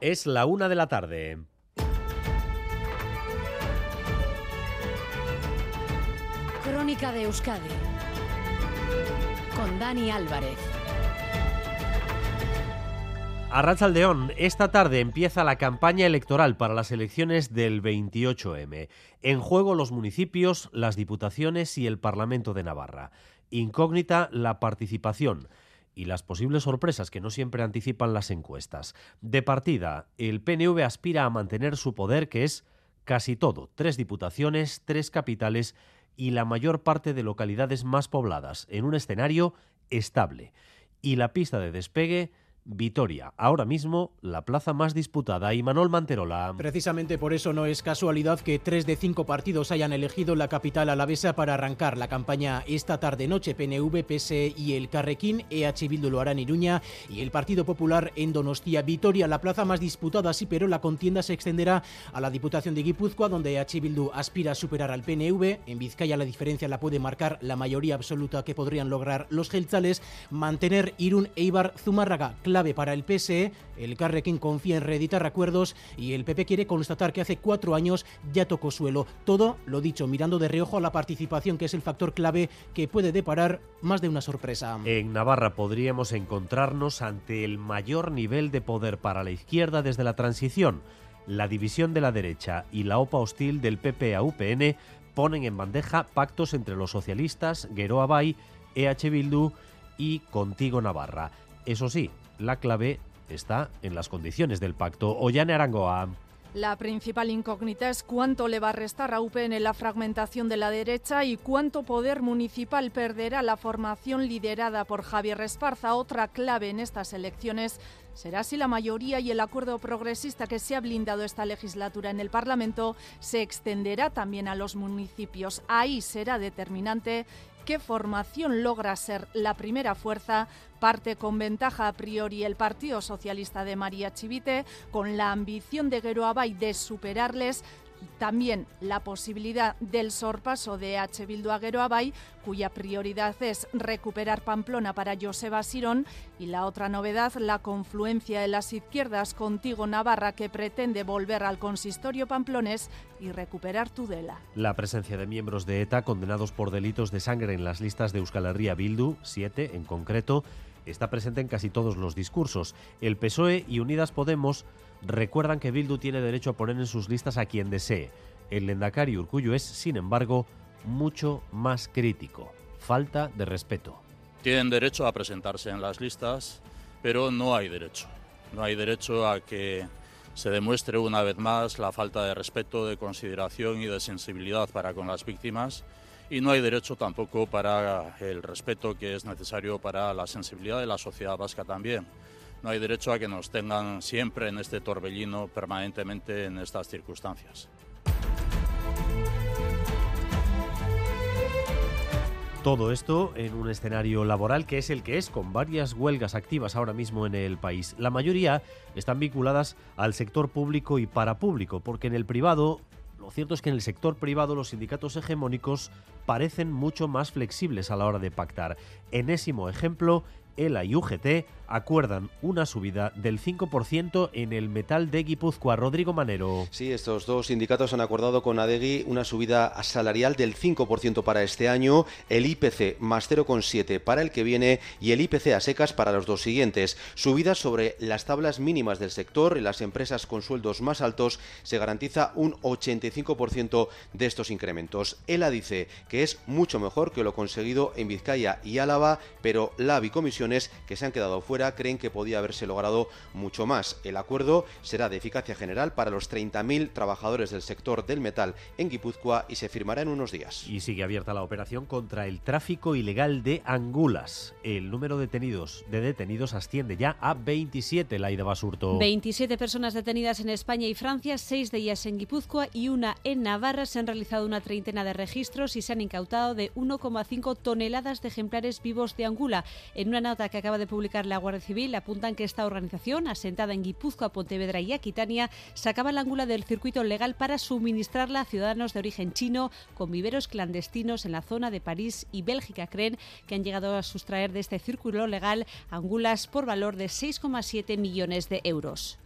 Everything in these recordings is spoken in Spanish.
Es la una de la tarde. Crónica de Euskadi con Dani Álvarez. A León, esta tarde empieza la campaña electoral para las elecciones del 28M. En juego los municipios, las diputaciones y el Parlamento de Navarra. Incógnita la participación y las posibles sorpresas que no siempre anticipan las encuestas. De partida, el PNV aspira a mantener su poder, que es casi todo, tres diputaciones, tres capitales y la mayor parte de localidades más pobladas, en un escenario estable. Y la pista de despegue Vitoria, ahora mismo la plaza más disputada. Y Manuel Manterola. Precisamente por eso no es casualidad que tres de cinco partidos hayan elegido la capital alavesa para arrancar la campaña esta tarde-noche. PNV, PSE y el Carrequín, EH Bildu lo hará en Iruña y el Partido Popular en Donostia. Vitoria, la plaza más disputada, sí, pero la contienda se extenderá a la Diputación de Guipúzcoa, donde EH Bildu aspira a superar al PNV. En Vizcaya la diferencia la puede marcar la mayoría absoluta que podrían lograr los gelzales. Mantener Irún, Eibar, Zumárraga, para el PSE. El Carrequín confía en reeditar acuerdos y el PP quiere constatar que hace cuatro años ya tocó suelo. Todo, lo dicho, mirando de reojo a la participación, que es el factor clave que puede deparar más de una sorpresa. En Navarra podríamos encontrarnos ante el mayor nivel de poder para la izquierda desde la transición. La división de la derecha y la OPA hostil del PP a UPN ponen en bandeja pactos entre los socialistas, Gueroa Bay, EH Bildu y Contigo Navarra. Eso sí, la clave está en las condiciones del pacto. Ollane Arangoa. La principal incógnita es cuánto le va a restar a UPN la fragmentación de la derecha y cuánto poder municipal perderá la formación liderada por Javier Esparza. Otra clave en estas elecciones será si la mayoría y el acuerdo progresista que se ha blindado esta legislatura en el Parlamento se extenderá también a los municipios. Ahí será determinante qué formación logra ser la primera fuerza, parte con ventaja a priori el Partido Socialista de María Chivite, con la ambición de Geroabay de superarles, también la posibilidad del sorpaso de H. Bildu a Abay, cuya prioridad es recuperar Pamplona para Joseba Sirón, y la otra novedad, la confluencia de las izquierdas contigo Navarra, que pretende volver al consistorio pamplones y recuperar Tudela. La presencia de miembros de ETA condenados por delitos de sangre en las listas de Euskal Herria Bildu, siete en concreto, está presente en casi todos los discursos. El PSOE y Unidas Podemos recuerdan que Bildu tiene derecho a poner en sus listas a quien desee. El Lendakari Urcuyo es, sin embargo, mucho más crítico. Falta de respeto. Tienen derecho a presentarse en las listas, pero no hay derecho. No hay derecho a que se demuestre una vez más la falta de respeto, de consideración y de sensibilidad para con las víctimas y no hay derecho tampoco para el respeto que es necesario para la sensibilidad de la sociedad vasca también no hay derecho a que nos tengan siempre en este torbellino permanentemente en estas circunstancias. Todo esto en un escenario laboral que es el que es, con varias huelgas activas ahora mismo en el país. La mayoría están vinculadas al sector público y parapúblico, porque en el privado, lo cierto es que en el sector privado los sindicatos hegemónicos parecen mucho más flexibles a la hora de pactar. Enésimo ejemplo ELA y UGT acuerdan una subida del 5% en el metal de Guipúzcoa. Rodrigo Manero. Sí, estos dos sindicatos han acordado con ADEGI una subida salarial del 5% para este año, el IPC más 0,7 para el que viene y el IPC a secas para los dos siguientes. Subidas sobre las tablas mínimas del sector. En las empresas con sueldos más altos se garantiza un 85% de estos incrementos. ELA dice que es mucho mejor que lo conseguido en Vizcaya y Álava, pero la bicomisión que se han quedado fuera creen que podía haberse logrado mucho más. El acuerdo será de eficacia general para los 30.000 trabajadores del sector del metal en Guipúzcoa y se firmará en unos días. Y sigue abierta la operación contra el tráfico ilegal de angulas. El número de detenidos, de detenidos asciende ya a 27, Laida Basurto. 27 personas detenidas en España y Francia, seis de ellas en Guipúzcoa y una en Navarra. Se han realizado una treintena de registros y se han incautado de 1,5 toneladas de ejemplares vivos de angula. En una nota que acaba de publicar la Guardia Civil apuntan que esta organización, asentada en Guipúzcoa, Pontevedra y Aquitania, sacaba la angula del circuito legal para suministrarla a ciudadanos de origen chino con viveros clandestinos en la zona de París y Bélgica. Creen que han llegado a sustraer de este círculo legal angulas por valor de 6,7 millones de euros.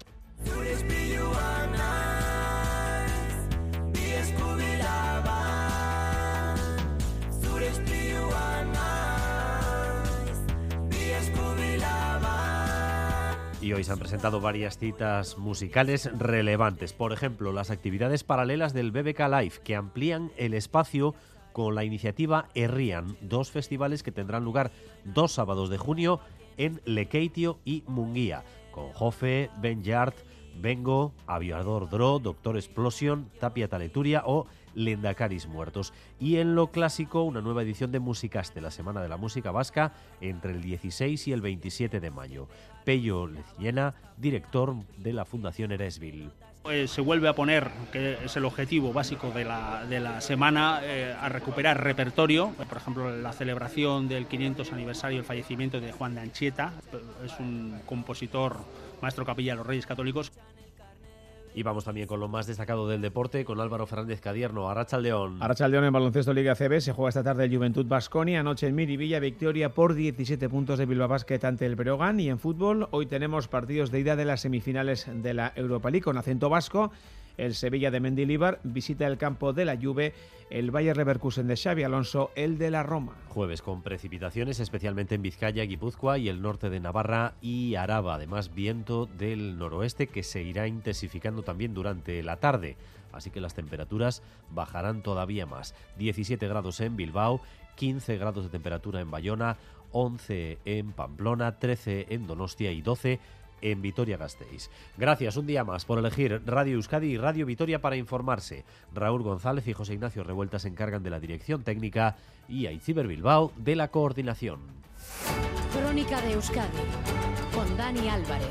Y hoy se han presentado varias citas musicales relevantes. Por ejemplo, las actividades paralelas del BBK Live, que amplían el espacio con la iniciativa Errian, dos festivales que tendrán lugar dos sábados de junio en Lekeitio y Munguía, con Jofe, Ben Yard, Vengo, Aviador Dro, Doctor Explosion, Tapia Taleturia o Lendacaris Muertos. Y en lo clásico, una nueva edición de Musicaste, la Semana de la Música Vasca, entre el 16 y el 27 de mayo. Pello Lecillena, director de la Fundación Eresville. Eh, se vuelve a poner, que es el objetivo básico de la, de la semana, eh, a recuperar repertorio. Por ejemplo, la celebración del 500 aniversario del fallecimiento de Juan de Anchieta. Es un compositor, maestro capilla de los Reyes Católicos. Y vamos también con lo más destacado del deporte, con Álvaro Fernández Cadierno, Arracha León. Arracha León en baloncesto Liga CB se juega esta tarde el Juventud Basconia, anoche en Miribilla, victoria por 17 puntos de Bilbao Basket ante el Breogán y en fútbol hoy tenemos partidos de ida de las semifinales de la Europa League con acento vasco el Sevilla de Mendilibar visita el campo de la Juve, el Bayer Leverkusen de Xavi Alonso, el de la Roma. Jueves con precipitaciones, especialmente en Vizcaya, Guipúzcoa y el norte de Navarra y Araba. Además, viento del noroeste que se irá intensificando también durante la tarde. Así que las temperaturas bajarán todavía más. 17 grados en Bilbao, 15 grados de temperatura en Bayona, 11 en Pamplona, 13 en Donostia y 12 en Vitoria-Gasteiz. Gracias un día más por elegir Radio Euskadi y Radio Vitoria para informarse. Raúl González y José Ignacio Revuelta se encargan de la dirección técnica y Aiciber Bilbao de la coordinación. Crónica de Euskadi con Dani Álvarez.